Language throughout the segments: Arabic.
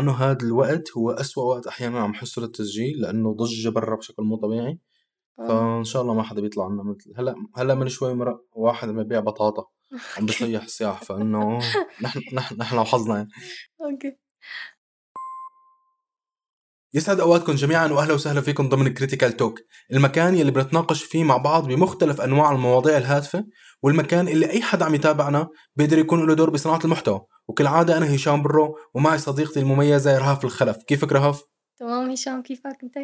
انه هذا الوقت هو أسوأ وقت أحيانا عم حسه للتسجيل لأنه ضجه برا بشكل مو طبيعي. آه. فإن شاء الله ما حدا بيطلع لنا مثل هلأ هلأ من شوي مرق واحد عم يبيع بطاطا عم بيصيح صياح فإنه نحن نحن نحن وحظنا يعني. okay. يسعد أوقاتكم جميعا واهلا وسهلا فيكم ضمن Critical Talk، المكان يلي بنتناقش فيه مع بعض بمختلف أنواع المواضيع الهادفة، والمكان اللي أي حدا عم يتابعنا بيقدر يكون له دور بصناعة المحتوى، وكالعادة أنا هشام برو ومعي صديقتي المميزة رهف الخلف، كيفك رهف؟ تمام هشام كيفك أنت؟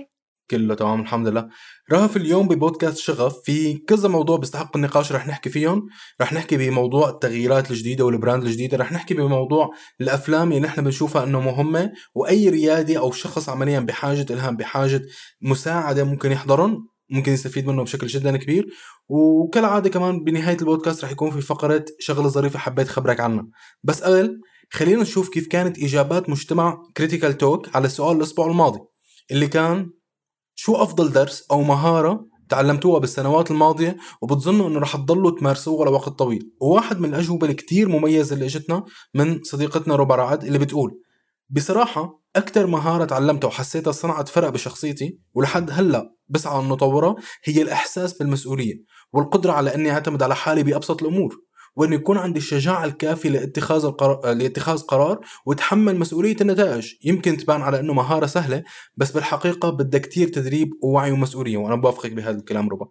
كله تمام؟ الحمد لله. رهف اليوم ببودكاست شغف في كذا موضوع بيستحق النقاش رح نحكي فيهم. رح نحكي بموضوع التغييرات الجديدة وال brand الجديدة رح نحكي بموضوع الأفلام اللي نحن بنشوفها أنه مهمة وأي ريادي أو شخص عمليا بحاجة إلهام بحاجة مساعدة ممكن يحضرهم ممكن يستفيد منه بشكل جدا كبير. وكالعادة كمان بنهاية البودكاست رح يكون في فقرة شغلة ظريفة حبيت خبرك عنها. بس قبل خلينا نشوف كيف كانت إجابات مجتمع كريتيكال توك على السؤال الأسبوع الماضي اللي كان شو أفضل درس أو مهارة تعلمتوها بالسنوات الماضية؟ وبتظنوا إنه رح تضلوا تمارسوها لوقت طويل. وواحد من الأجوبة الكتير مميزة اللي إجتنا من صديقتنا روبا رعد اللي بتقول بصراحة أكثر مهارة تعلمتها وحسيتها صنعت فرق بشخصيتي ولحد هلأ بسعى أن نطورها هي الإحساس بالمسؤولية والقدرة على أني أعتمد على حالي بأبسط الأمور. وأن يكون عندي الشجاعة الكافية لاتخاذ القرار لاتخاذ قرار وتحمل مسؤولية النتائج. يمكن تبان على أنه مهارة سهلة بس بالحقيقة بدها كتير تدريب ووعي ومسؤولية وأنا بوافقك بهذا الكلام ربا.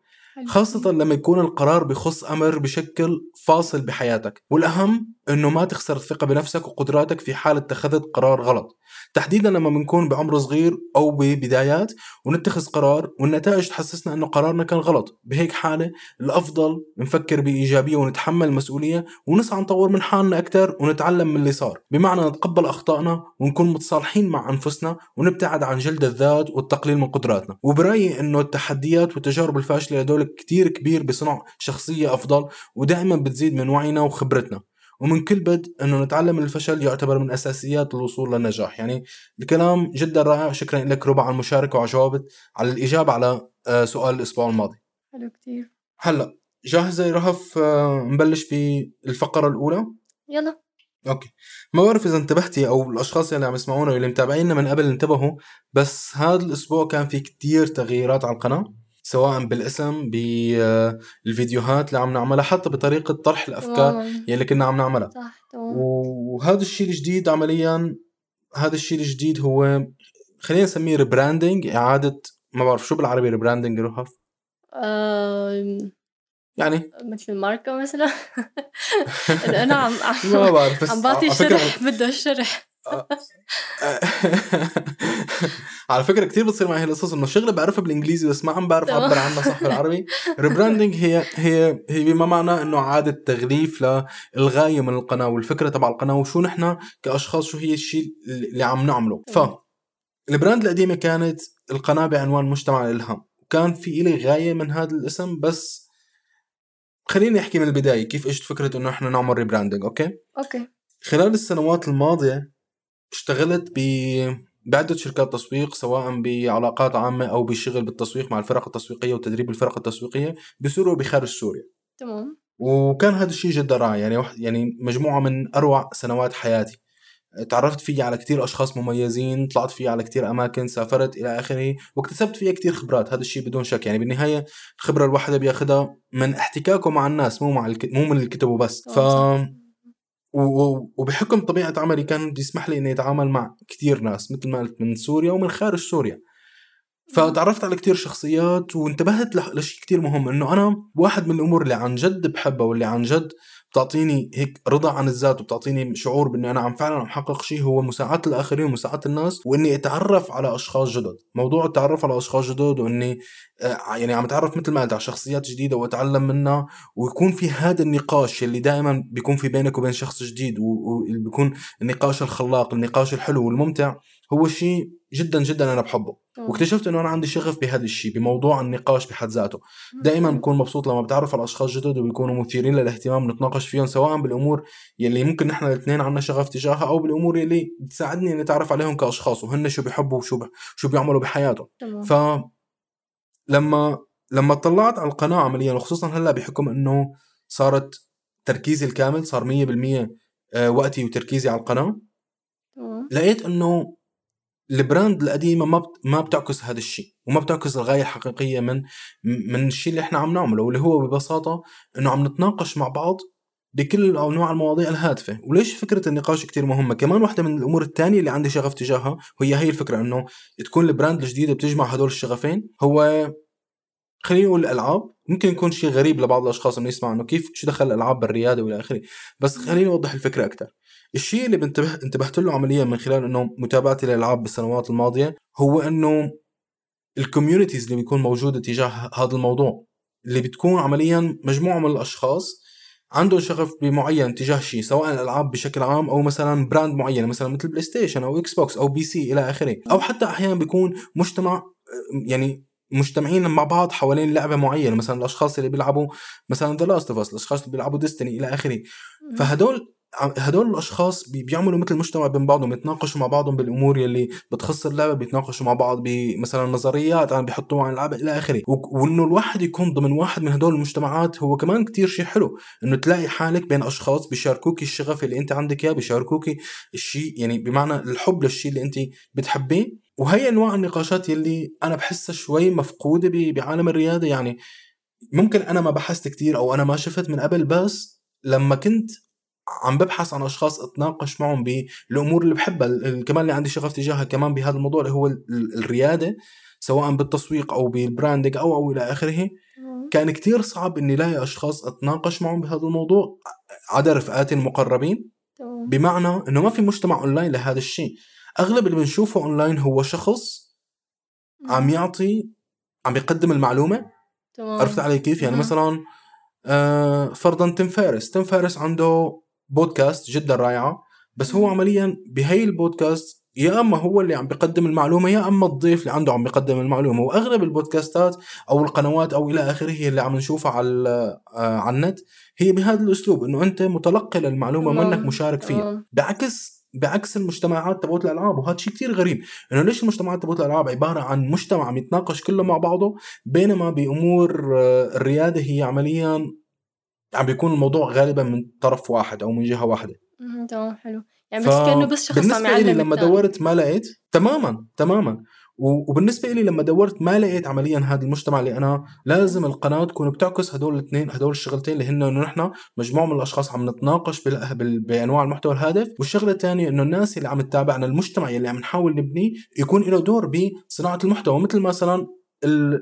خاصة لما يكون القرار بخص أمر بشكل فاصل بحياتك والأهم أنه ما تخسر الثقة بنفسك وقدراتك في حال اتخذت قرار غلط. تحديدا لما بنكون بعمر صغير أو ببدايات ونتخذ قرار والنتائج تحسسنا أنه قرارنا كان غلط. بهيك حالة الأفضل نفكر بإيجابية ونتحمل المسؤولية ونسعى نطور من حالنا أكثر ونتعلم من اللي صار. بمعنى نتقبل أخطائنا ونكون متصالحين مع أنفسنا ونبتعد عن جلد الذات والتقليل من قدراتنا. وبرأيي أنه التحديات والتجارب الفاشلة هدول كتير كبير بصنع شخصية أفضل ودائما بتزيد من وعينا وخبرتنا. ومن كل بدء إنه نتعلم من الفشل يعتبر من أساسيات الوصول للنجاح. يعني الكلام جدا رائع. شكرا لك ربع على المشاركة وعجوابة على الإجابة على آه، سؤال الأسبوع الماضي. حلو كتير. هلأ جاهزة يا رهف؟ آه، نبلش بالفقرة الأولى؟ يلا. أوكي. ما بعرف إذا انتبهتي أو الأشخاص اللي عم يسمعونا واللي متابعينا من قبل انتبهوا بس هذا الأسبوع كان في كتير تغييرات على القناة. سواء بالاسم بالفيديوهات اللي عم نعملها حتى بطريقة طرح الأفكار تمام يلي كنا عم نعملها. صح وهذا الشيء الجديد عمليا هذا الشيء الجديد هو خلينا نسميه rebranding إعادة ما بعرف شو بالعربي rebranding رهف آم، يعني؟ مثل ماركة مثلا. إنه أنا عم ما عم بعرف بس عم بعطي شرح بده الشرح على فكرة كثير بتصير معي هالقصص إنه شغله بعرفها بالإنجليزي بس ما عم بعرف. أعبر عنها صح بالعربي. rebranding هي هي هي بما معناه إنه اعاده تغليف للغاية من القناة والفكرة تبع القناة وشو نحن كأشخاص شو هي الشيء اللي عم نعمله. ف. ال brand القديمة كانت القناة بعنوان مجتمع الالهام وكان في إلي غاية من هذا الاسم بس خليني أحكي من البداية كيف إجت فكرة إنه إحنا نعمل rebranding okay؟ okay. خلال السنوات الماضية اشتغلت ب بعدة شركات تسويق سواء بعلاقات عامة أو بشغل بالتسويق مع الفرق التسويقية وتدريب الفرق التسويقية بسوريا وبخارج سوريا. تمام. وكان هذا الشيء جدا رائع يعني يعني مجموعة من أروع سنوات حياتي. تعرفت فيه على كتير أشخاص مميزين طلعت فيه على كتير أماكن سافرت إلى آخره واكتسبت فيها كتير خبرات هذا الشيء بدون شك. يعني بالنهاية الخبرة الواحدة بياخدها من احتكاكه مع الناس مو مع الك... مو من الكتب وبس. ف... وبحكم طبيعة عملي كان بيسمح لي إني أتعامل مع كتير ناس مثل ما قلت من سوريا ومن خارج سوريا. فتعرفت على كتير شخصيات وانتبهت لشيء كتير مهم إنه أنا واحد من الأمور اللي عن جد بحبها واللي عن جد بتعطيني هيك رضا عن الذات وبتعطيني شعور بإني أنا عم فعلا عم حقق شيء هو مساعدة الآخرين ومساعدة الناس وإني أتعرف على أشخاص جدد. موضوع التعرف على أشخاص جدد وإني آه، يعني عم أتعرف مثل ما قلت على شخصيات جديدة وأتعلم منها ويكون في هذا النقاش اللي دائما بيكون في بينك وبين شخص جديد وبيكون النقاش الخلاق النقاش الحلو والممتع هو شيء جدا جدا أنا بحبه. واكتشفت إنه أنا عندي شغف بهذا الشيء بموضوع النقاش بحد ذاته. دائما بكون مبسوط لما بتعرف على اشخاص جدد وبيكونوا مثيرين للاهتمام نتناقش فيهم سواء بالأمور يلي ممكن نحن الاثنين عنا شغف تجاهها أو بالأمور يلي بتساعدني إني أتعرف عليهم كأشخاص وهن شو بيحبوا وشو ب... شو بيعملوا بحياتهم. ف لما لما طلعت على القناة عمليا وخصوصا هلأ بحكم إنه صارت تركيزي الكامل صار 100% آه، وقتي وتركيزي على القناة لقيت إنه ال brand القديمه ما. ما بتعكس هذا الشيء وما بتعكس الغاية الحقيقية من من الشيء اللي إحنا عم نعمله واللي هو ببساطة إنه عم نتناقش مع بعض بكل أنواع المواضيع الهادفة. وليش فكرة النقاش كتير مهمة؟ كمان واحدة من الأمور الثانية اللي عندي شغف تجاهها وهي هي الفكرة إنه تكون ال brand الجديده بتجمع هدول الشغفين. هو خلينا نقول الألعاب ممكن يكون شيء غريب لبعض الأشخاص إنه يسمع إنه كيف شو دخل الألعاب بالريادة وإلى آخره. بس خليني أوضح الفكرة أكثر الشيء اللي بنتبه انتبهت له عمليا من خلال إنه متابعتي للألعاب بالسنوات الماضية هو إنه ال communities اللي بيكون موجودة تجاه هذا الموضوع اللي بتكون عمليا مجموعة من الأشخاص عندهم شغف بمعين تجاه شيء سواء الألعاب بشكل عام أو مثلا brand معين مثلا مثل PlayStation أو Xbox أو PC إلى آخره. أو حتى أحيانا بيكون مجتمع يعني مجتمعين مع بعض حوالين لعبة معينة مثلا الأشخاص اللي بيلعبوا مثلا The Last of الأشخاص اللي بيلعبوا Destiny إلى آخره. فهدول هدول الأشخاص بيعملوا مثل مجتمع بين بعضهم يتناقشوا مع بعضهم بالأمور يلي بتخص اللعبة بيتناقشوا مع بعض بمثلا نظريات عم بيحطوها عن اللعبه إلى آخره. وإنه الواحد يكون ضمن واحد من هدول المجتمعات هو كمان كتير شيء حلو إنه تلاقي حالك بين أشخاص بيشاركوك الشغف اللي أنت عندك إياه بيشاركوك الشيء يعني بمعنى الحب للشيء اللي أنت بتحبيه. وهي أنواع النقاشات يلي أنا بحسها شوي مفقودة بعالم الرياده يعني ممكن أنا ما بحثت كتير أو أنا ما شفت من قبل بس لما كنت عم ببحث عن أشخاص أتناقش معهم بالامور اللي بحبها. كمان اللي عندي شغف تجاهها كمان بهذا الموضوع اللي هو الريادة سواء بالتسويق أو بالبراندنج أو أو إلى آخره. كان كتير صعب إني لاقي أشخاص أتناقش معهم بهذا الموضوع عدا رفقاتي المقربين. بمعنى إنه ما في مجتمع اونلاين لهذا الشيء. أغلب اللي بنشوفه اونلاين هو شخص عم يعطي عم يقدم المعلومة. عرفت علي كيف؟ يعني مثلا آه فرضا تيم فيريس. تيم فارس عنده بودكاست جدا رائعة بس هو عمليا بهي البودكاست يا أما هو اللي عم بيقدم المعلومة يا أما الضيف اللي عنده عم بيقدم المعلومة. وأغلب البودكاستات أو القنوات أو إلى آخره اللي عم نشوفها على آه، على النت هي بهذا الأسلوب إنه أنت متلقي للمعلومة منك مشارك فيها. بعكس بعكس المجتمعات تبعت الألعاب وهذا شيء كثير غريب إنه ليش المجتمعات تبعت الألعاب عبارة عن مجتمع عم يتناقش كله مع بعضه بينما بأمور آه، الريادة هي عمليا عم بيكون الموضوع غالبا من طرف واحد أو من جهة واحدة. تمام حلو. يعني بس كأنه بس شخص عم يعلم لما دورت ما لقيت تماما تماما. وبالنسبة لي لما دورت ما لقيت عمليا هذا المجتمع اللي أنا لازم القناة تكون بتعكس هدول الاثنين هدول الشغلتين اللي هن إنه نحن مجموعة من الأشخاص عم نتناقش بأنواع المحتوى الهادف. والشغلة الثانية إنه الناس اللي عم تتابعنا المجتمع اللي عم نحاول نبنيه يكون له دور بصناعة المحتوى. مثل مثلا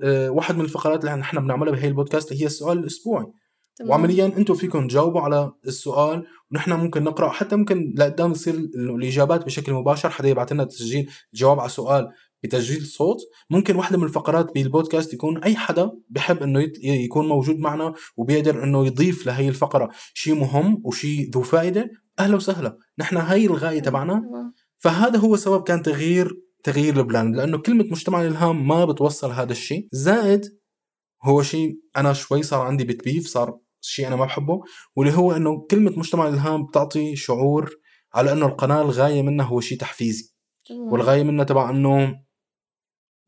آه، واحد من الفقرات اللي نحن بنعملها بهي البودكاست اللي هي السؤال الأسبوعي. تمام. وعمليا أنتم فيكم تجاوبوا على السؤال ونحن ممكن نقرأ حتى ممكن لقدام يصير الإجابات بشكل مباشر حدا يبعث لنا تسجيل جواب على سؤال بتسجيل صوت. ممكن واحدة من الفقرات بالبودكاست يكون أي حدا بحب إنه يكون موجود معنا وبيقدر إنه يضيف لهي الفقرة شيء مهم وشيء ذو فائدة أهلا وسهلا. نحن هاي الغاية تبعنا. فهذا هو سبب كان تغيير تغيير البلان لأنه كلمة مجتمع الإلهام ما بتوصل هذا الشيء زائد هو شيء أنا شوي صار عندي بتبيف صار شيء أنا ما بحبه واللي هو إنه كلمة مجتمع الإلهام بتعطي شعور على إنه القناة الغاية منها هو شيء تحفيزي والغاية منها تبع إنه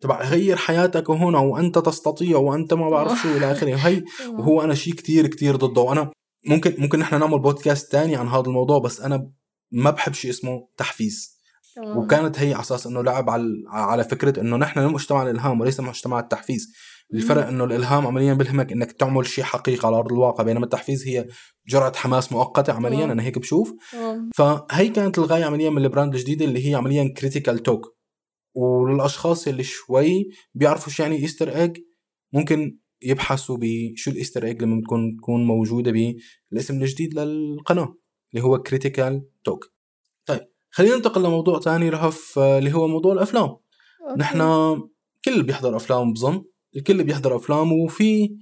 تبع غير حياتك هنا وأنت تستطيع وأنت ما بعرف شو إلى آخره. وهي وهو أنا شيء كتير كتير ضده وأنا ممكن ممكن نحن نعمل بودكاست تاني عن هذا الموضوع بس أنا ما بحب شيء اسمه تحفيز. وكانت هي على أساس إنه لعب على على فكرة إنه نحن مجتمع الإلهام وليس مجتمع التحفيز. الفرق إنه الإلهام عمليا بيلهمك إنك تعمل شيء حقيقي على أرض الواقع بينما التحفيز هي جرعة حماس مؤقتة عمليا أنا هيك بشوف. فهي كانت الغاية عمليا من ال brand الجديده اللي هي عمليا Critical Talk وللأشخاص اللي شوي بيعرفوا شو يعني Easter egg ممكن يبحثوا بشو ال Easter egg لما تكون تكون موجودة بالاسم الجديد للقناة اللي هو Critical Talk طيب خلينا ننتقل لموضوع ثاني رهف اللي هو موضوع الأفلام. نحن كل بيحضر أفلام بظن الكل بيحضر افلام وفي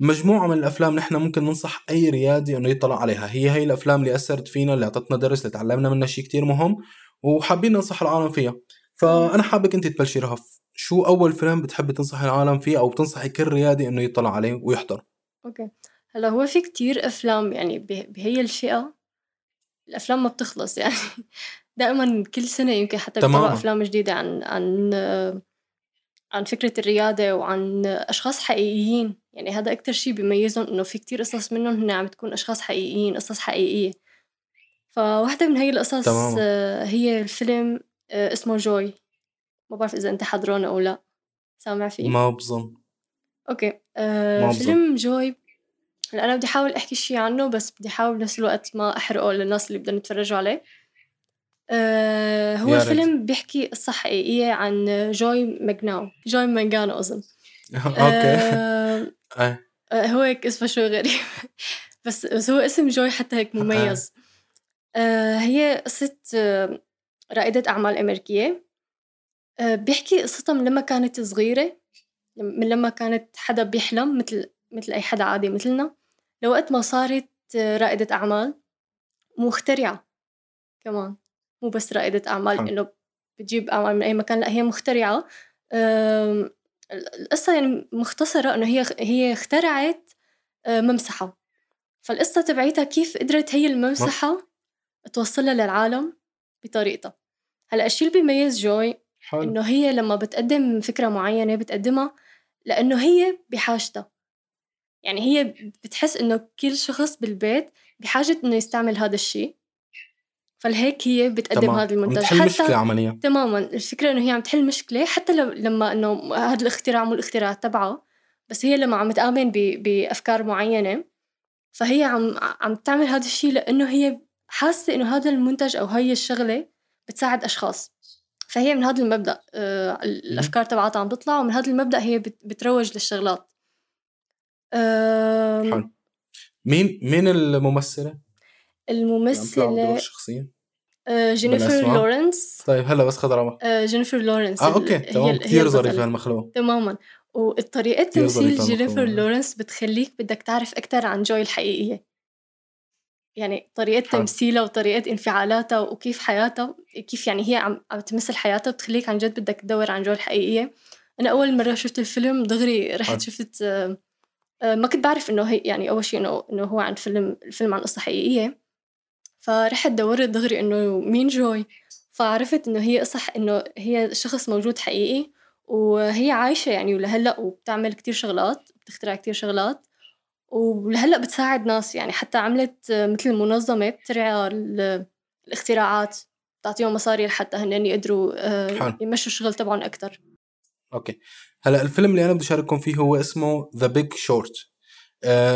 مجموعة من الأفلام نحن ممكن ننصح أي ريادي إنه يطلع عليها. هي هي الأفلام اللي أثرت فينا اللي أعطتنا درس اللي تعلمنا منها شيء كتير مهم وحابين ننصح العالم فيها. فأنا حابك أنت تبلشي رهف شو أول فيلم بتحبي تنصحي العالم فيه أو بتنصحي كل ريادي إنه يطلع عليه ويحضر؟ أوكي. هلا هو في كتير أفلام يعني بهي الفئة الأفلام ما بتخلص يعني. دائما كل سنة يمكن حتى بيطلعوا أفلام جديدة عن عن عن فكرة الريادة وعن أشخاص حقيقيين. يعني هذا أكتر شي بيميزهم إنه في كتير قصص منهم هن عم تكون أشخاص حقيقيين قصص حقيقية. فواحدة من هي القصص تمام. آه، هي الفيلم آه، اسمه Joy. ما بعرف إذا أنت حضرونه أو لا. سامع فيه؟ ما بظن. okay. أه ما فيلم Joy. هلا أنا بدي أحاول أحكي شي عنه بس بدي أحاول بنفس الوقت ما أحرقه للناس اللي بدهم يتفرجوا عليه. أه هو فيلم بيحكي قصة حقيقية عن جوي ماجناو جوي مانجانو أظن. okay. آه. آه، هو هيك اسمه شوي غريب. بس بس هو اسم جوي حتى هيك مميز. آه هي قصة آه رائدة أعمال أمريكية. آه بيحكي قصتها من لما كانت صغيرة من لما كانت حدا بيحلم مثل مثل أي حدا عادي مثلنا. لوقت ما صارت رائدة أعمال مخترعة كمان. مو بس رائدة أعمال إنه بتجيب أعمال من أي مكان لأ هي مخترعة. القصة يعني مختصرة إنه هي هي اخترعت آه، ممسحة. فالقصة تبعيتها كيف قدرت هي الممسحة توصلها للعالم بطريقتها. هلأ الشيء اللي بيميز جوي؟ حل. إنه هي لما بتقدم فكرة معينة بتقدمها لأنه هي بحاجتها. يعني هي بتحس إنه كل شخص بالبيت بحاجة إنه يستعمل هذا الشيء فلهيك هي بتقدم تمام. هذا المنتج حتى مشكلة عمليا. تماما. الفكرة إنه هي عم تحل مشكلة حتى لو لما إنه هذا الاختراع مو الاختراع تبعها بس هي لما عم تآمن بأفكار معينة فهي عم عم تعمل هذا الشيء لأنه هي حاسة إنه هذا المنتج أو هي الشغلة بتساعد أشخاص. فهي من هذا المبدأ آه، الأفكار تبعتها عم تطلع ومن هذا المبدأ هي بتروج للشغلات. حلو. مين مين الممثلة؟ الممثلة شخصيا آه، جينيفر لورنس طيب هلا بس خضرة آه جينيفر لورنس آه okay تمام. كثير ظريفة هالمخلوق تماما. والطريقة تمثيل جينيفر لورنس بتخليك بدك تعرف أكتر عن جوي الحقيقية. يعني طريقة تمثيلها وطريقة انفعالاتها وكيف حياتها كيف يعني هي عم عم تمثل حياتها بتخليك عن جد بدك تدور عن جوي الحقيقية. أنا أول مرة شفت الفيلم دغري رحت شفت آه، آه، ما كنت بعرف إنه هي يعني أول شيء إنه إنه هو عن فيلم الفيلم عن قصة حقيقية. فرحت دورت دغري إنه مين جوي. فعرفت إنه هي قصة إنه هي شخص موجود حقيقي وهي عايشة يعني ولهلأ وبتعمل كتير شغلات بتخترع كتير شغلات ولهلأ بتساعد ناس يعني. حتى عملت مثل منظمة بترعى الاختراعات بتعطيهم مصاري لحتى هن يقدروا آه، يمشوا الشغل تبعهم أكتر. okay. هلأ الفيلم اللي أنا بدي أشارككم فيه هو اسمه The Big Short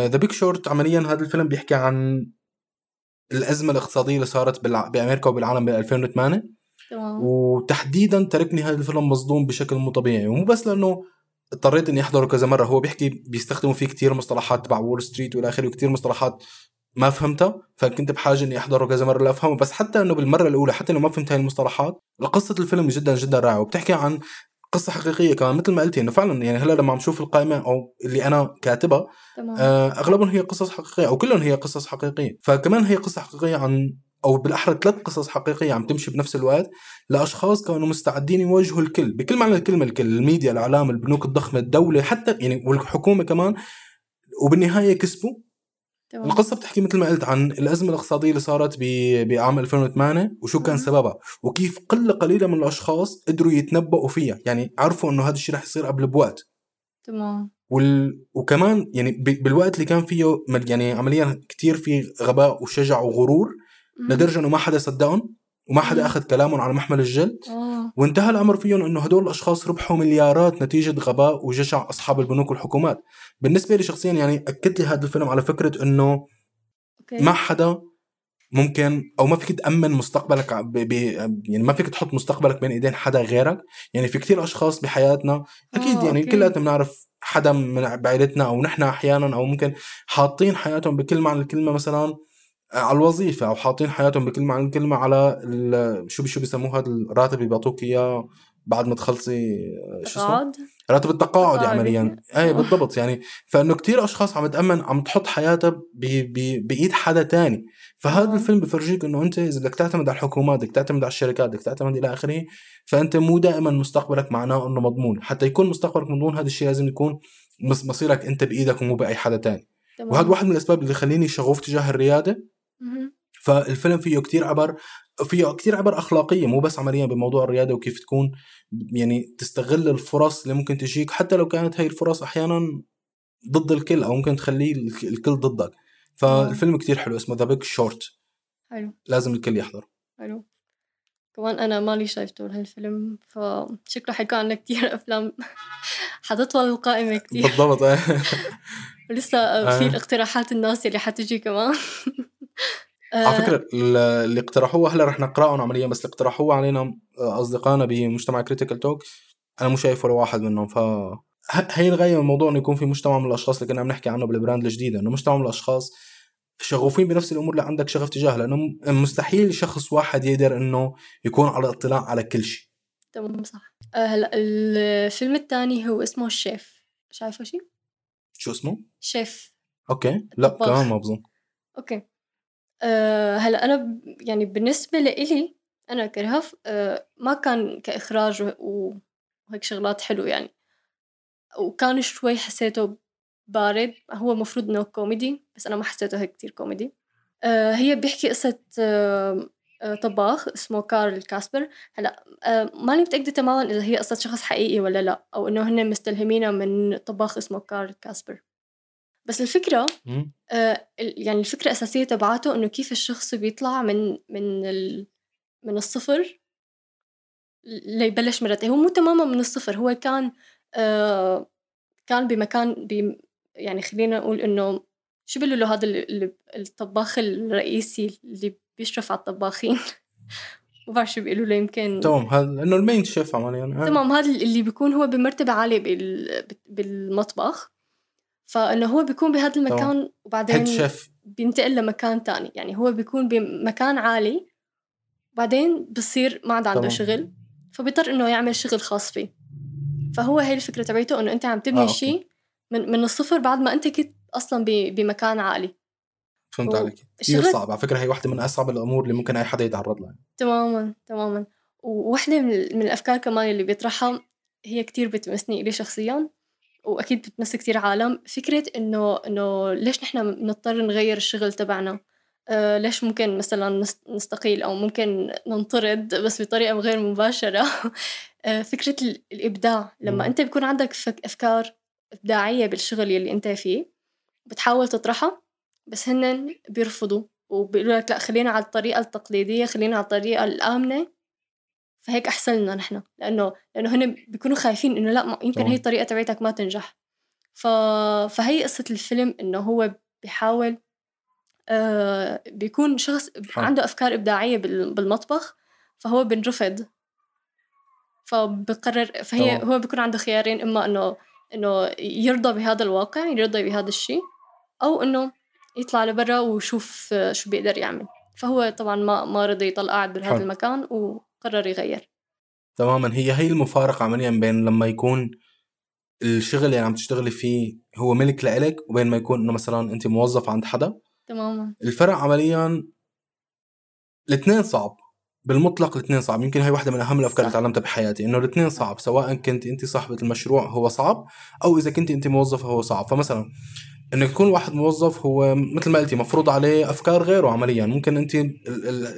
The Big Short عمليا هذا الفيلم بيحكي عن الأزمة الاقتصادية اللي صارت بأمريكا وبالعالم ب 2008 وتحديدا تركني هذا الفيلم مصدوم بشكل مو طبيعي. ومو بس لأنه اضطريت إني أحضره كذا مرة هو بيحكي بيستخدموا فيه كثير مصطلحات تبع Wall Street والى آخره وكثير مصطلحات ما فهمتها. فكنت بحاجة إني أحضره كذا مرة لأفهمه. بس حتى إنه بالمرة الأولى حتى لو ما فهمت هاي المصطلحات قصه الفيلم جدا جدا رائعة. وبتحكي عن قصة حقيقية كمان مثل ما قلتي إنه فعلا يعني هلأ لما عم شوف القائمة أو اللي أنا كاتبها آه أغلبهم هي قصص حقيقية أو كلهم هي قصص حقيقية. فكمان هي قصة حقيقية عن أو بالأحرى ثلاث قصص حقيقية عم تمشي بنفس الوقت لأشخاص كانوا مستعدين يواجهوا الكل بكل معنى الكلمة الكل الميديا الإعلام البنوك الضخمة الدولة حتى يعني والحكومة كمان وبالنهاية كسبوا. طبعا. القصة بتحكي مثل ما قلت عن الأزمة الاقتصادية اللي صارت بعام 2008 وشو كان سببها وكيف قلة قليلة من الأشخاص قدروا يتنبؤوا فيها يعني عرفوا إنه هذا الشيء رح يصير قبل بوقت. تمام. وال... وكمان يعني بالوقت اللي كان فيه يعني عمليا كتير في غباء وشجع وغرور لدرجة إنه ما حدا صدقهم وما حدا أخذ كلامهم على محمل الجد آه. وانتهى الأمر فيهم إنه هدول الأشخاص ربحوا مليارات نتيجة غباء وجشع أصحاب البنوك والحكومات. بالنسبة لي شخصيا يعني اكد لي هذا الفيلم على فكرة إنه ما حدا ممكن أو ما فيك تأمن مستقبلك ب... ب... يعني ما فيك تحط مستقبلك بين إيدين حدا غيرك. يعني في كثير أشخاص بحياتنا أكيد آه، يعني كلياتنا بنعرف حدا من بعيلتنا أو نحن أحيانا أو ممكن حاطين حياتهم بكل معنى الكلمة مثلا على الوظيفة أو حاطين حياتهم بكل معنى الكلمة على شو شو بيسموه هذا الراتب اللي بيعطوك إياه بعد ما تخلصي شو اسمه؟ راتب التقاعد عمليا اي بالضبط. يعني فإنه كتير أشخاص عم تامن عم تحط حياتها بإيد حدا تاني. فهذا الفيلم بفرجيك إنه أنت إذا بدك تعتمد على الحكومات بدك تعتمد على الشركات بدك تعتمد إلى آخره فأنت مو دائما مستقبلك معناه إنه مضمون. حتى يكون مستقبلك مضمون هذا الشيء لازم يكون مصيرك أنت بإيدك ومو بأي حدا تاني. وهذا واحد من الأسباب اللي خليني شغوف تجاه الريادة. فالفيلم فيه كتير عبر فيه كتير عبر أخلاقية مو بس عمليا بموضوع الريادة وكيف تكون يعني تستغل الفرص اللي ممكن تجيك حتى لو كانت هاي الفرص أحيانا ضد الكل أو ممكن تخليه الكل ضدك. فالفيلم كتير حلو اسمه The Big Short حلو. لازم الكل يحضر. حلو. كمان أنا مالي شايفته هالفيلم فشكله حيكون عندنا كتير أفلام حتطول القائمة كتير. بالضبط إيه. ولسه في الاقتراحات الناس اللي حتجي كمان. على آه. فكرة اللي اقترحوه هلا رح نقرأهم عمليا بس اللي اقترحوه علينا آه، أصدقائنا بمجتمع Critical Talk أنا مو شايف ولا واحد منهم ف هي الغاية من الموضوع إنه يكون في مجتمع من الأشخاص اللي كنا عم نحكي عنه بال brand الجديدة إنه مجتمع من الأشخاص شغوفين بنفس الأمور اللي عندك شغف تجاهها لأنه مستحيل شخص واحد يقدر إنه يكون على اطلاع على كل شيء. تمام صح. آه، هلا الفيلم الثاني هو اسمه الشيف شايفه شيء؟ شو اسمه؟ Chef okay. لا كمان ما بظن okay. أه هلا أنا يعني بالنسبة لإلي أنا كرهف أه ما كان كإخراج وهيك شغلات حلو يعني. وكان شوي حسيته بارد هو مفروض إنه كوميدي بس أنا ما حسيته هيك كتير كوميدي. أه هي بيحكي قصة طباخ اسمه كارل كاسبر. هلا ماني متأكدة تماما إذا هي قصة شخص حقيقي ولا لا أو إنه هن مستلهمينها من طباخ اسمه كارل كاسبر. بس الفكرة آه يعني الفكرة الأساسية تبعاته إنه كيف الشخص بيطلع من من ال من الصفر ليبلش مرة هو مو تماما من الصفر هو كان آه كان بمكان بي يعني خلينا نقول إنه شو بيقولوا له هذا الطباخ الرئيسي اللي بيشرف على الطباخين؟ ما بعرف شو بيقولوا له يمكن تمام هذا انه المين شيف عمليا يعني. تمام هذا اللي بيكون هو بمرتبة عالية بالمطبخ. فإنه هو بيكون بهذا المكان وبعدين بينتقل لمكان تاني. يعني هو بيكون بمكان عالي بعدين بصير ما عاد عنده شغل فبيضطر إنه يعمل شغل خاص فيه. فهو هي الفكرة تبعته إنه أنت عم تبني آه شيء من من الصفر بعد ما أنت كنت أصلا بمكان عالي. فهمت عليك. كثير صعب على فكرة هي واحدة من أصعب الأمور اللي ممكن أي حدا يتعرض لها تماما تماما. وواحدة من الأفكار كمان اللي بيطرحها هي كتير بتمسني إلي شخصيا. وأكيد بتمس كثير عالم فكرة إنه إنه ليش نحن بنضطر نغير الشغل تبعنا؟ آه ليش ممكن مثلا نستقيل أو ممكن ننطرد بس بطريقة غير مباشرة؟ آه فكرة الإبداع. لما أنت بيكون عندك أفكار إبداعية بالشغل يلي أنت فيه بتحاول تطرحها بس هن بيرفضوا وبيقولوا لك لا خلينا على الطريقة التقليدية خلينا على الطريقة الآمنة فهيك احسن لنا نحن لأنه لأنه هن بيكونوا خايفين إنه لا يمكن هي الطريقة تبعتك ما تنجح. ف... فهي قصة الفيلم إنه هو بيحاول آه بيكون شخص عنده أفكار إبداعية بالمطبخ فهو بنرفض. فبقرر فهي طبعا. هو بيكون عنده خيارين إما إنه إنه يرضى بهذا الواقع يرضى بهذا الشيء أو إنه يطلع لبرا ويشوف شو بيقدر يعمل. فهو طبعا ما ما رضي يضل قاعد بهذا المكان و قرر يغير. تماما. هي هي المفارقة عمليا بين لما يكون الشغل اللي عم تشتغلي فيه هو ملك لإلك وبين ما يكون إنه مثلا أنت موظف عند حدا. تماما. الفرق عمليا الاثنين صعب. بالمطلق الاثنين صعب. يمكن هي واحدة من أهم الأفكار اللي تعلمتها بحياتي إنه الاثنين صعب. سواء كنت أنت صاحبة المشروع هو صعب أو إذا كنت أنت موظفة هو صعب. فمثلا إنه يكون واحد موظف هو مثل ما قلتي مفروض عليه أفكار غيره عمليا. ممكن أنت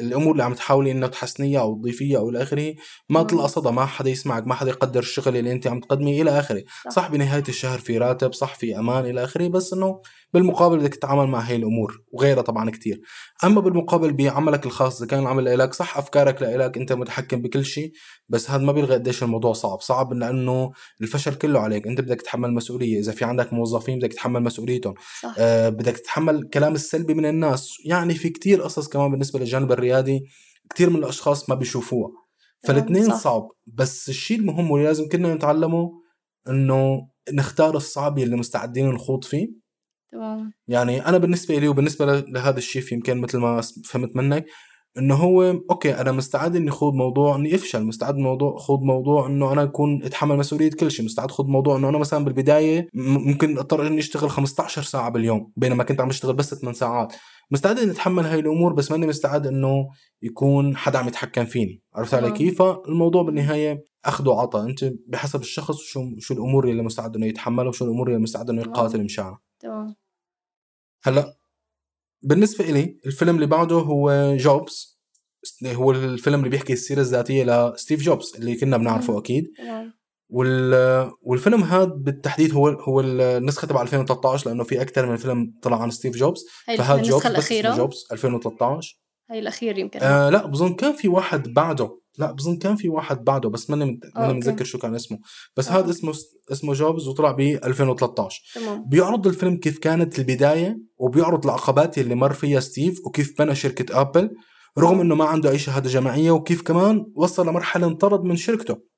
الأمور اللي عم تحاولي إنه تحسنيها أو تضيفيها أو إلى آخره ما تلقى صدى ما حدا يسمعك ما حدا يقدر الشغل اللي أنت عم تقدميه إلى آخره. صح. صح بنهاية الشهر في راتب صح في أمان إلى آخره بس إنه بالمقابل بدك تتعامل مع هاي الأمور وغيرها طبعا كتير. أما بالمقابل بعملك الخاص إذا كان العمل لك صح أفكارك لك أنت متحكم بكل شيء بس هذا ما بيلغي قديش الموضوع صعب. صعب لأنه الفشل كله عليك. أنت بدك تتحمل مسؤولية. إذا في عندك موظفين بدك تتحمل مسؤوليتهم. صح. آه بدك تتحمل الكلام السلبي من الناس. يعني في كتير قصص كمان بالنسبة للجانب الريادي كتير من الأشخاص ما بيشوفوها. فالاثنين صعب. بس الشيء المهم واللي لازم كلنا نتعلمه إنه نختار الصعب اللي مستعدين نخوض فيه. تمام يعني أنا بالنسبة لي وبالنسبة لهذا الشيء يمكن مثل ما فهمت منك إنه هو okay أنا مستعد إني خوض موضوع إني أفشل مستعد موضوع خوض موضوع إنه أنا أكون أتحمل مسؤولية كل شيء مستعد خوض موضوع إنه أنا مثلا بالبداية ممكن أضطر إني أشتغل 15 ساعة باليوم بينما كنت عم أشتغل بس 8 ساعات. مستعد إني أتحمل هاي الأمور بس ماني مستعد إنه يكون حدا عم يتحكم فيني. عرفت علي كيف؟ فالموضوع بالنهاية أخذ وعطى. أنت بحسب الشخص شو شو الأمور اللي مستعد إنه يتحملها وشو الأمور اللي مستعد إنه يقاتل مشانها تمام هلا بالنسبة إلي الفيلم اللي بعده هو جوبز. هو الفيلم اللي بيحكي السيرة الذاتية لستيف جوبز اللي كنا بنعرفه أكيد. وال... والفيلم هذا بالتحديد هو هو النسخة تبع 2013 لأنه في أكثر من فيلم طلع عن ستيف جوبز. فهذا جوبز الأخيرة؟ جوبز 2013 هاي الاخير يمكن. آه لا بظن كان في واحد بعده. لا بظن كان في واحد بعده بس ماني ماني متذكر شو كان اسمه. بس هذا اسمه اسمه جوبز وطلع ب 2013 تمام. بيعرض الفيلم كيف كانت البداية وبيعرض العقبات اللي مر فيها ستيف وكيف بنى شركة أبل رغم إنه ما عنده أي شهادة جامعية وكيف كمان وصل لمرحلة انطرد من شركته.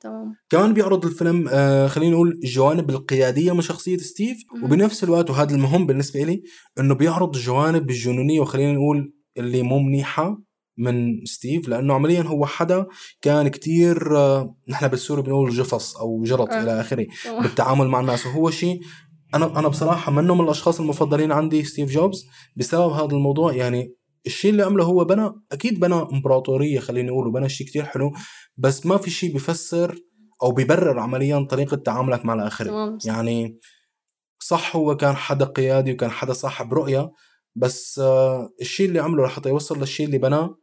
تمام. كمان بيعرض الفيلم آه خلينا نقول الجوانب القيادية من شخصية ستيف. وبنفس الوقت وهذا المهم بالنسبة لي إنه بيعرض الجوانب الجنونية وخلينا نقول اللي مو منيحة. من ستيف لأنه عمليا هو حدا كان كتير آه نحن بالسوري بنقول جفص أو جرط أه. إلى آخره بالتعامل مع الناس. وهو شيء أنا أنا بصراحة منه من الأشخاص المفضلين عندي ستيف جوبز بسبب هذا الموضوع. يعني الشيء اللي عمله هو بنى أكيد بنى إمبراطورية خلينا نقول وبنى شيء كتير حلو بس ما في شيء بيفسر أو بيبرر عمليا طريقة تعاملك مع الآخرين. يعني صح هو كان حدا قيادي وكان حدا صاحب رؤية بس آه، الشيء اللي عمله لحتى يوصل للشيء اللي بناه.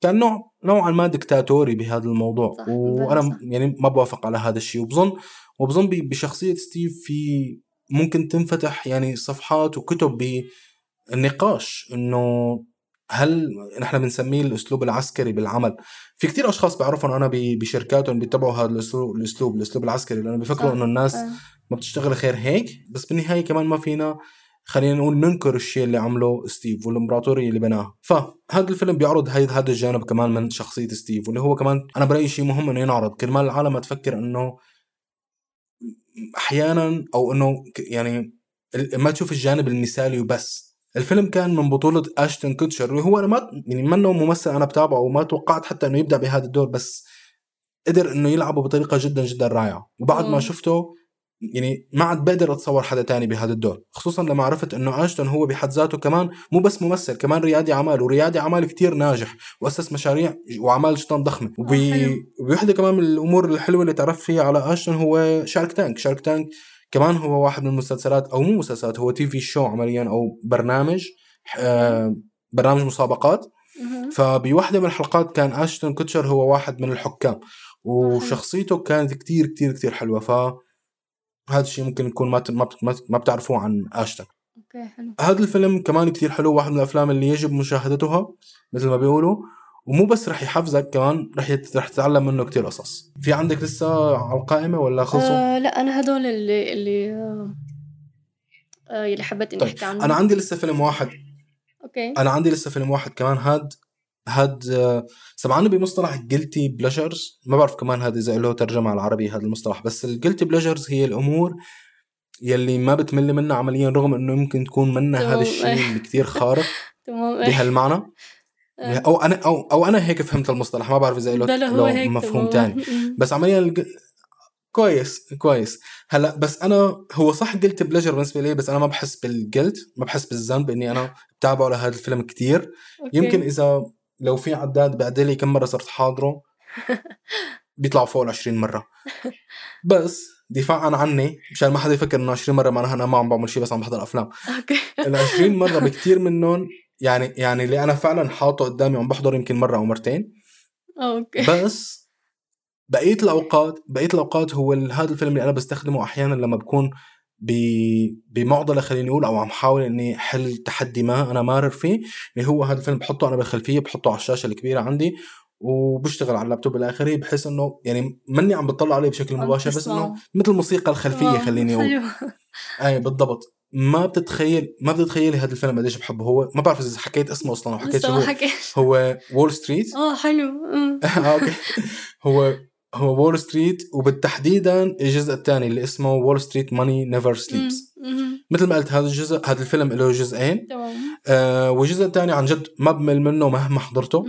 كان نوع نوعا ما دكتاتوري بهذا الموضوع صح وأنا صح. يعني ما بوافق على هذا الشيء وبظن وبظن بشخصية ستيف في ممكن تنفتح يعني صفحات وكتب بالنقاش إنه هل نحن بنسميه الأسلوب العسكري بالعمل في كتير أشخاص بعرفهم أنا بشركاتهم بيتبعوا هذا الاسلوب الأسلوب الأسلوب العسكري لأنه بيفكروا إنه الناس. ما بتشتغل خير هيك بس بالنهاية كمان ما فينا خلينا نقول ننكر الشيء اللي عمله ستيف والامبراطوريه اللي بناها فهذا الفيلم بيعرض هذا الجانب كمان من شخصية ستيف واللي هو كمان أنا برأيي شيء مهم إنه ينعرض. كرمال العالم ما تفكر إنه أحيانا أو إنه يعني ما تشوف الجانب المثالي وبس. الفيلم كان من بطولة أشتون كوتشر اللي هو أنا ما يعني منه ممثل أنا بتابعه وما توقعت حتى إنه يبدأ بهذا الدور بس قدر إنه يلعبه بطريقة جدا جدا رائعة. وبعد ما شفته يعني ما عاد بقدر أتصور حدا تاني بهذا الدور. خصوصا لما عرفت إنه اشتون هو بحد ذاته كمان مو بس ممثل كمان ريادي أعمال وريادي أعمال كتير ناجح وأسس مشاريع وأعمال جدا ضخمة. وبوحدة كمان من الأمور الحلوة اللي تعرفت فيها على اشتون هو شارك تانك. شارك تانك كمان هو واحد من المسلسلات أو مو مسلسلات هو TV show عمليا أو برنامج آه برنامج مسابقات. فبوحدة من الحلقات كان اشتون كوتشر هو واحد من الحكام. وشخصيته كانت كتير كتير كتير حلوة. ف هذا الشيء ممكن يكون ما ما بتعرفوه عن اشتون okay حلو. هذا الفيلم كمان كتير حلو واحد من الأفلام اللي يجب مشاهدتها مثل ما بيقولوا ومو بس رح يحفزك كمان رح يت... رح تتعلم منه كتير قصص. في عندك لسه على القائمة ولا خلصوا؟ آه لا أنا هدول اللي اللي آه, آه، اللي حبيت إني طيب. أحكي عنهم. أنا عندي لسه فيلم واحد. okay. أنا عندي لسه فيلم واحد كمان هاد هاد سمعانه بمصطلح guilty pleasures ما بعرف كمان هذا إذا له ترجمة على العربي هذا المصطلح. بس ال guilty pleasures هي الأمور يلي ما بتمل منها عمليا رغم إنه يمكن تكون منها هذا الشيء كثير خارق بهالمعنى. آه. أو أنا أو أو أنا هيك فهمت المصطلح. ما بعرف إذا له مفهوم ثاني بس عمليا الج... كويس كويس. هلأ بس أنا هو صح guilty pleasure بالنسبة لي بس أنا ما بحس بال guilt ما بحس بالذنب إني أنا بتابعه لهذا الفيلم كتير. يمكن إذا لو في عداد بعد لي كم مرة صرت حاضره بيطلعوا فوق ال 20 مرة. بس دفاعا عني مشان ما حدا يفكر إنه 20 مرة معناها أنا ما عم بعمل شيء بس عم بحضر أفلام. okay. ال 20 مرة بكثير منهم يعني يعني اللي أنا فعلا حاطه قدامي وعم بحضر يمكن مرة أو مرتين. okay. بس بقية الأوقات بقية الأوقات هو هذا الفيلم اللي أنا بستخدمه أحيانا لما بكون بمعضلة خليني أقول أو عم حاول إني حل تحدي ما أنا مارر فيه اللي هو هذا الفيلم بحطه أنا بالخلفية بحطه على الشاشة الكبيرة عندي وبشتغل على اللابتوب الاخري بحيث إنه يعني ماني عم بطلع عليه بشكل مباشر بس إنه مثل موسيقى الخلفية خليني أقول. أي بالضبط. ما بتتخيل ما بتتخيلي هذا الفيلم قديش بحبه. هو ما بعرف إذا حكيت اسمه أصلا أو حكيت شو هو هو. Wall Street آه حلو. آه okay. هو هو Wall Street وبالتحديدا الجزء الثاني اللي اسمه Wall Street Money Never Sleeps مثل ما قلت هذا الجزء هذا الفيلم له جزئين. تمام. آه والجزء الثاني عن جد ما بمل منه مهما حضرته.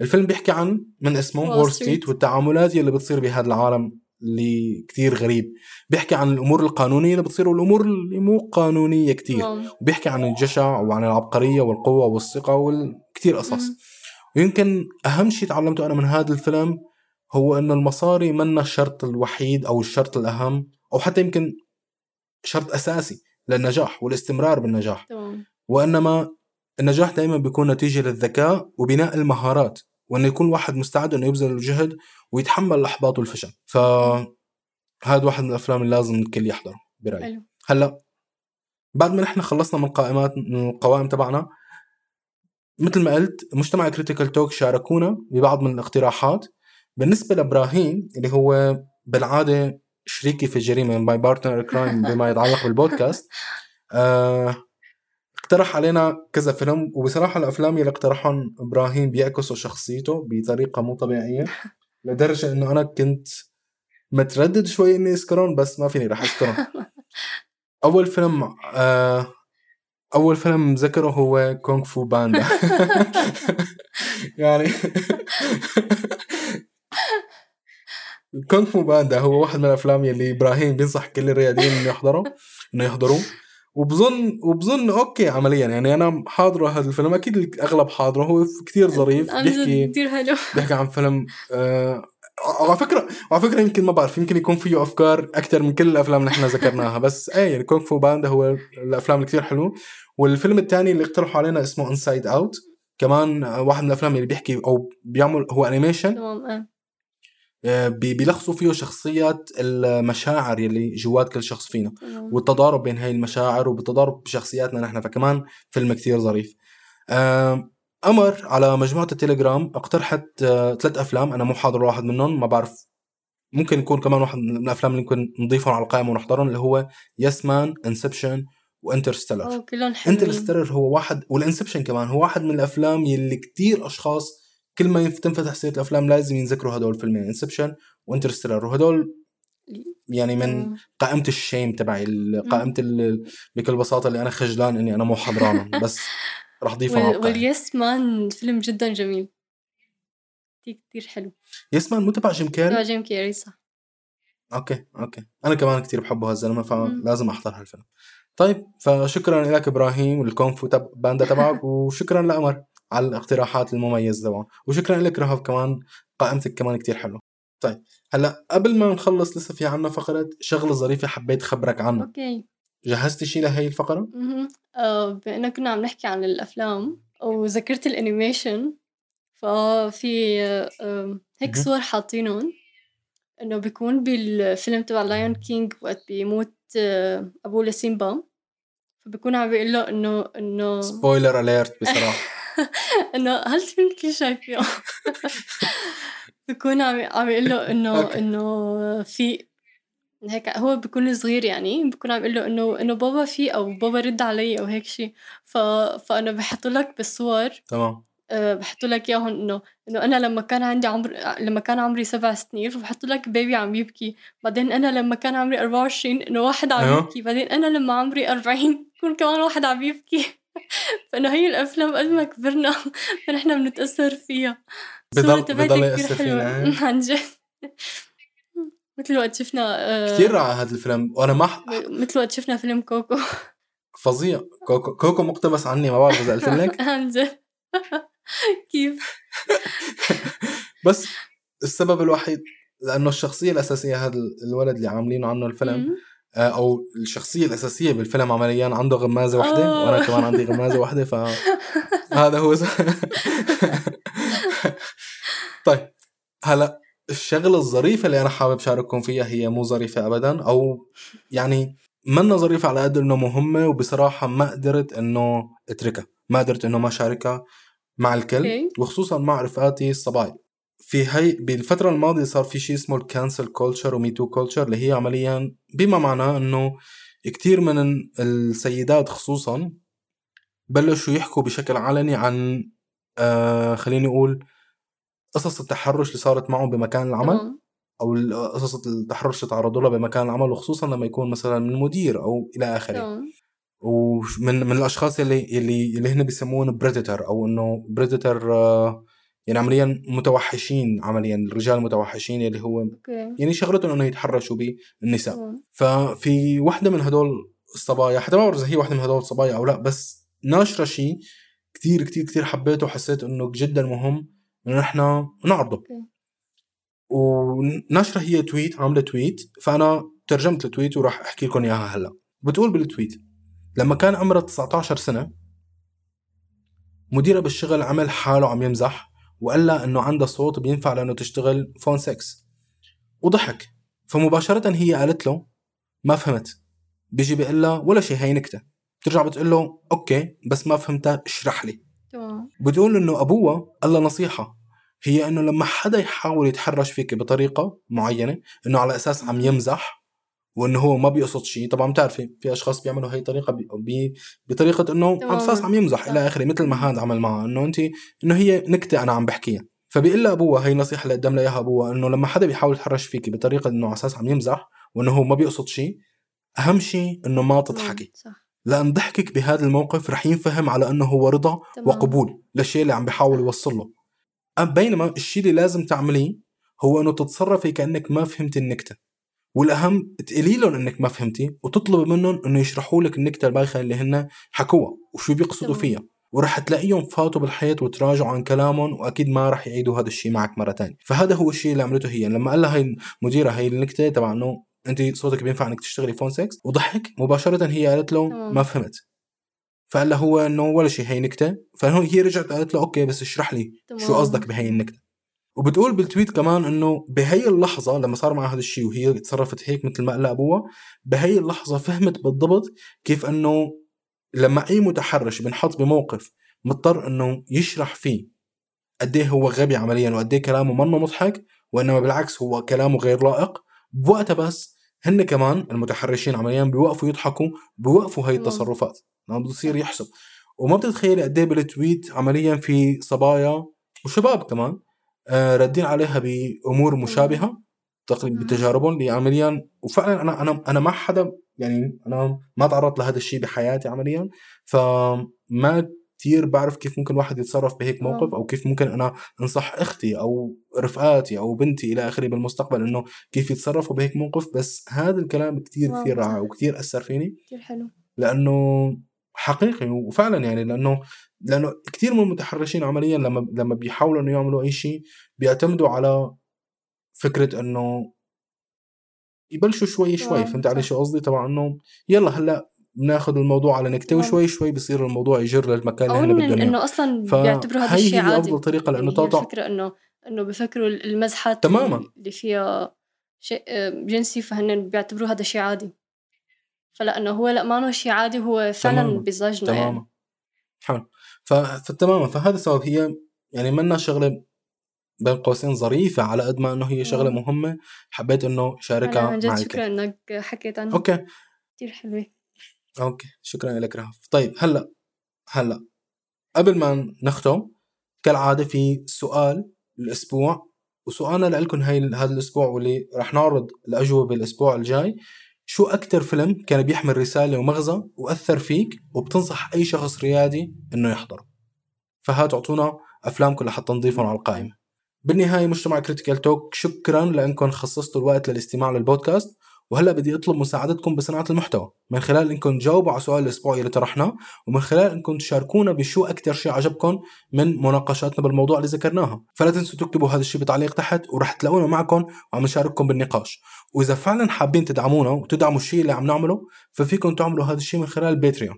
الفيلم بيحكي عن من اسمه Wall Street والتعاملات اللي بتصير بهذا العالم اللي كتير غريب. بيحكي عن الأمور القانونية اللي بتصير والأمور اللي مو قانونية كتير. وبيحكي عن الجشع وعن العبقرية والقوة والثقة وكتير قصص. ويمكن أهم شيء تعلمته أنا من هذا الفيلم هو انه المصاري منا الشرط الوحيد أو الشرط الأهم أو حتى يمكن شرط أساسي للنجاح والاستمرار بالنجاح. وإنما النجاح دائما بيكون نتيجة للذكاء وبناء المهارات وإنه يكون واحد مستعد إنه يبذل الجهد ويتحمل الاحباط والفشل ف هذا واحد من الأفلام اللي لازم الكل يحضره برأيي. هلأ بعد ما نحن خلصنا من قائمات من القوائم تبعنا مثل ما قلت مجتمع Critical Talk شاركونا ببعض من الاقتراحات. بالنسبة لإبراهيم اللي هو بالعادة شريكي في الجريمه my partner crime بما يتعلق بالبودكاست آه اقترح علينا كذا فيلم وبصراحة الأفلام اللي اقترحهم إبراهيم بيعكسوا شخصيته بطريقة مو طبيعية لدرجة إنه أنا كنت متردد شوي إني أذكرهم بس ما فيني رح أذكرهم. أول فيلم آه أول فيلم ذكره هو Kung Fu Panda. يعني Kung Fu Panda هو واحد من الأفلام يلي إبراهيم بينصح كل الرياضيين إنه يحضروا إنه يحضروه وبظن وبظن okay عمليا. يعني أنا حاضره هذا الفيلم أكيد الأغلب حاضره. هو كثير ظريف بيحكي كثير حلو. بيحكي عن فيلم آه على فكره على فكرة يمكن ما بعرف يمكن يكون فيه أفكار أكثر من كل الأفلام اللي إحنا ذكرناها. بس إيه يعني Kung Fu Panda هو الأفلام اللي كثير حلو والفيلم الثاني اللي اقترحوا علينا اسمه Inside Out كمان واحد من الأفلام اللي بيحكي أو بيعمل هو animation بيلخصوا فيه شخصيات المشاعر يلي جوات كل شخص فينا. والتضارب بين هاي المشاعر وبالتضارب بشخصياتنا نحن فكمان فيلم كثير ظريف. أمر على مجموعة التليجرام اقترحت آه، ثلاث أفلام. أنا مو حاضر واحد منهم ما بعرف. ممكن يكون كمان واحد من الأفلام اللي ممكن نضيفهم على القائمة ونحضرهم اللي هو Yes Man, Inception و Interstellar كلهم حلوين. Interstellar هو واحد وال Inception كمان هو واحد من الأفلام يلي كتير أشخاص كل ما تنفتح سيرة الأفلام لازم ينذكروا هدول الفيلمين Inception و Interstellar وهدول يعني من قائمة ال shame تبعي قائمة بكل بساطة اللي أنا خجلان إني أنا مو حضرانهم بس رح ضيفهم وال... وال Yes Man فيلم جدا جميل. كثير كثير حلو. Yes Man مو تبع جيم كيري؟ تبع جيم كيري صح. Okay okay. أنا كمان كثير بحبه هالزلمة فلازم أحضر هالفيلم. طيب فشكرا لك إبراهيم وال Kung Fu ب... Panda تبعك وشكرا لأمر على الاقتراحات المميزة تبعه وشكرا لك رهف كمان قائمتك كمان كتير حلوة. طيب هلأ قبل ما نخلص لسه في عنا فقرة شغلة ظريفة حبيت خبرك عنها. Okay. جهزتي شيء لهي الفقرة؟ أها بأنه كنا عم نحكي عن الأفلام وذكرت ال animation. ففي هيك صور حاطينهم إنه بيكون بالفيلم تبع Lion King وقت بيموت آه، ابوه لسيمبا. فبكون عم بيقول له إنه إنه Spoiler alert بصراحة. انه هالفيلم كل شايفيه بكون عم عم يقول له إنه إنه في هيك هو بيكون صغير يعني بكون عم يقول له إنه إنه بابا في أو بابا رد علي أو هيك شيء ف فأنا بحط لك بالصور تمام. أه بحط لك اياهم إنه إنه أنا لما كان عندي عمر لما كان عمري سبع سنين فبحط لك بيبي عم يبكي. بعدين أنا لما كان عمري 24 إنه واحد عم أيوه. يبكي. بعدين أنا لما عمري 40 يكون كمان واحد عم يبكي. فانه هي الأفلام قد ما كبرنا فنحن بنتأثر فيها. بضل بضل يأثر فينا عن جد. مثل وقت شفنا آه كثير رائع هذا الفيلم. وأنا ما مثل وقت شفنا فيلم كوكو. فظيع. كوكو كوكو مقتبس عني ما بعرف إذا قلت لك. عن جد. كيف؟ بس السبب الوحيد لأنه الشخصية الأساسية هذا الولد اللي عاملينه عنه الفيلم أو الشخصية الأساسية بالفيلم عمليا عنده غمازة واحدة آه. وأنا كمان عندي غمازة واحدة فهذا هو. طيب هلأ الشغلة الظريفة اللي أنا حابب شارككم فيها هي مو ظريفة ابدا أو يعني منا ظريفة على قد إنه مهمة وبصراحة ما قدرت إنه أتركها ما قدرت إنه ما شاركها مع الكل وخصوصا مع رفقاتي الصبايا. في هي بالفترة الماضية صار في شيء اسمه ال cancel culture و Me Too culture اللي هي عمليا بما معناه إنه كتير من السيدات خصوصا بلشوا يحكوا بشكل علني عن آه خليني أقول قصص التحرش اللي صارت معهم بمكان العمل أو قصص التحرش اللي تعرضوا لها بمكان العمل وخصوصا لما يكون مثلا من مدير أو إلى آخره. ومن من الأشخاص اللي اللي اللي هن بيسموهم بريدتر أو إنه بريدتر آه يعني عمليا متوحشين عمليا الرجال المتوحشين اللي هو okay. يعني شغلتهم إنه يتحرشوا بالنساء. ففي وحده من هدول الصبايا حتى ما بعرف إذا هي وحده من هدول الصبايا أو لا بس ناشرة شيء كثير كثير كثير حبيته وحسيت إنه جدا مهم إنه نحن نعرضه okay. وناشرة هي tweet عاملة tweet فأنا ترجمت ال tweet وراح أحكي لكم إياها هلأ بتقول بال tweet لما كان عمرها 19 سنة مديرها بالشغل عمل حاله عم يمزح وقال لها إنه عندها صوت بينفع لإنه تشتغل phone sex وضحك. فمباشرة هي قالت له ما فهمت. بيجي بيقول لها ولا شيء هي نكتة. بترجع بتقول له okay بس ما فهمتها اشرح لي. بتقول إنه أبوها قال لها نصيحة. هي إنه لما حدا يحاول يتحرش فيك بطريقة معينة إنه على أساس عم يمزح وإنه هو ما بيقصد شيء. طبعا بتعرفي في أشخاص بيعملوا هي الطريقة بي بطريقة إنه أساس عم يمزح إلى آخره مثل ما هذا عمل معها إنه انت إنه هي نكتة أنا عم بحكيها. فبيقول لها ابوها هي نصيحة اللي قدم لها اياها ابوها إنه لما حدا بيحاول يتحرش فيكي بطريقة إنه على أساس عم يمزح وإنه هو ما بيقصد شيء أهم شيء إنه ما تضحكي. صح. لأن ضحكك بهذا الموقف رح ينفهم على إنه هو رضا تمام. وقبول للشيء اللي عم بيحاول يوصل له. بينما الشيء اللي لازم تعمليه هو إنه تتصرفي كأنك ما فهمتي النكتة. والأهم تقولي لهم إنك ما فهمتي وتطلبي منهم إنه يشرحوا لك النكتة البايخه اللي هن حكوها وشو بيقصدوا فيها. ورح تلاقيهم فاتوا بالحياة وتراجعوا عن كلامهم وأكيد ما رح يعيدوا هذا الشيء معك مرة ثانية فهذا هو الشيء اللي عملته هي. لما قال لها هي المديرة هي النكتة تبع إنه أنت صوتك بينفع إنك تشتغلي phone sex وضحك. مباشرة هي قالت له ما فهمت. فقال له هو إنه ولا شيء هي نكتة. فهي رجعت قالت له okay بس اشرح لي شو قصدك بهي النكتة. وبتقول بال tweet كمان إنه بهي اللحظة لما صار معها هذا الشيء وهي تصرفت هيك مثل ما قال أبوها بهي اللحظة فهمت بالضبط كيف إنه لما أي متحرش بنحط بموقف مضطر إنه يشرح فيه قد إيه هو غبي عمليا وقد إيه كلامه منه مضحك وإنما بالعكس هو كلامه غير لائق. بوقتها بس هن كمان المتحرشين عمليا بيوقفوا يضحكوا بيوقفوا هاي التصرفات. لما بتصير يحسب. وما بتتخيلي قد إيه بالتويت عمليا في صبايا وشباب كمان. ردين عليها بأمور مشابهة تقريبا بتجاربهم اللي عمليا وفعلا أنا أنا أنا ما حدا يعني أنا ما تعرضت لهذا الشيء بحياتي عمليا. فما كثير بعرف كيف ممكن واحد يتصرف بهيك موقف أو كيف ممكن أنا أنصح أختي أو رفقاتي أو بنتي إلى آخره بالمستقبل إنه كيف يتصرفوا بهيك موقف. بس هذا الكلام كثير كثير رائع وكثير أثر فيني. كثير حلو. لأنه حقيقي. وفعلا يعني لأنه لأنه كثير من المتحرشين عمليا لما لما بيحاولوا إنه يعملوا أي شيء بيعتمدوا على فكرة إنه يبلشوا شوي شوي. فهمت علي شو قصدي؟ تبع إنه يلا هلأ بناخذ الموضوع على نكتة وشوي شوي بصير الموضوع يجر للمكان اللي إحنا بدنا إنه أصلا بيعتبروا هذا الشيء عادي. افضل طريقة لأنه يعني الفكرة إنه إنه بفكروا المزحات تماما. اللي فيها شيء جنسي فهن بيعتبروا هذا شيء عادي. فلأنه هو لا ما شيء عادي هو فعلا تماما يعني. حلو. فتماما فهذا السبب هي يعني منا شغلة بين قوسين ظريفة على قد ما إنه هي شغلة مهمة. حبيت إنه شاركها معك. شكرا إنك حكيت عنها. Okay. كثير حلوة. Okay. شكرا لك رهف. طيب هلأ هلأ قبل ما نختم كالعادة في سؤال الأسبوع وسؤالنا لكم هاي هذا الأسبوع واللي رح نعرض الأجوبة الأسبوع الجاي. شو أكتر فيلم كان بيحمل رسالة ومغزى وأثر فيك وبتنصح أي شخص ريادي إنه يحضره فهات أعطونا أفلامكم لحتى نضيفهم على القائمة. بالنهاية مجتمع Critical Talk شكرا لأنكم خصصتوا الوقت للاستماع للبودكاست. وهلا بدي اطلب مساعدتكم بصناعة المحتوى. من خلال إنكم تجاوبوا على سؤال الاسبوعي اللي طرحناه ومن خلال إنكم تشاركونا بشو أكثر شيء عجبكم من مناقشاتنا بالموضوع اللي ذكرناها. فلا تنسوا تكتبوا هذا الشيء بتعليق تحت ورح تلاقونا معكم وعم نشارككم بالنقاش. وإذا فعلا حابين تدعمونا وتدعموا الشيء اللي عم نعمله ففيكم تعملوا هذا الشيء من خلال Patreon.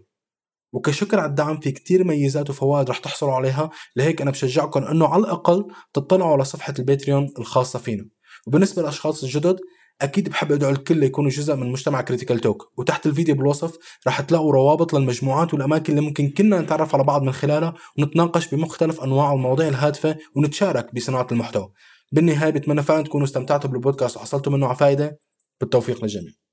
وكشكر على الدعم في كتير ميزات وفوائد رح تحصلوا عليها. لهيك أنا بشجعكم إنه على الأقل تطلعوا على صفحة ال Patreon الخاصة فينا. وبالنسبة للأشخاص الجدد أكيد بحب أدعو الكل يكونوا جزء من مجتمع Critical Talk وتحت الفيديو بالوصف رح تلاقوا روابط للمجموعات والأماكن اللي ممكن كنا نتعرف على بعض من خلالها ونتناقش بمختلف أنواع المواضيع الهادفة ونتشارك بصناعة المحتوى. بالنهاية بتمنى فعلا تكونوا استمتعتوا بالبودكاست وحصلتوا منه على فائدة. بالتوفيق للجميع.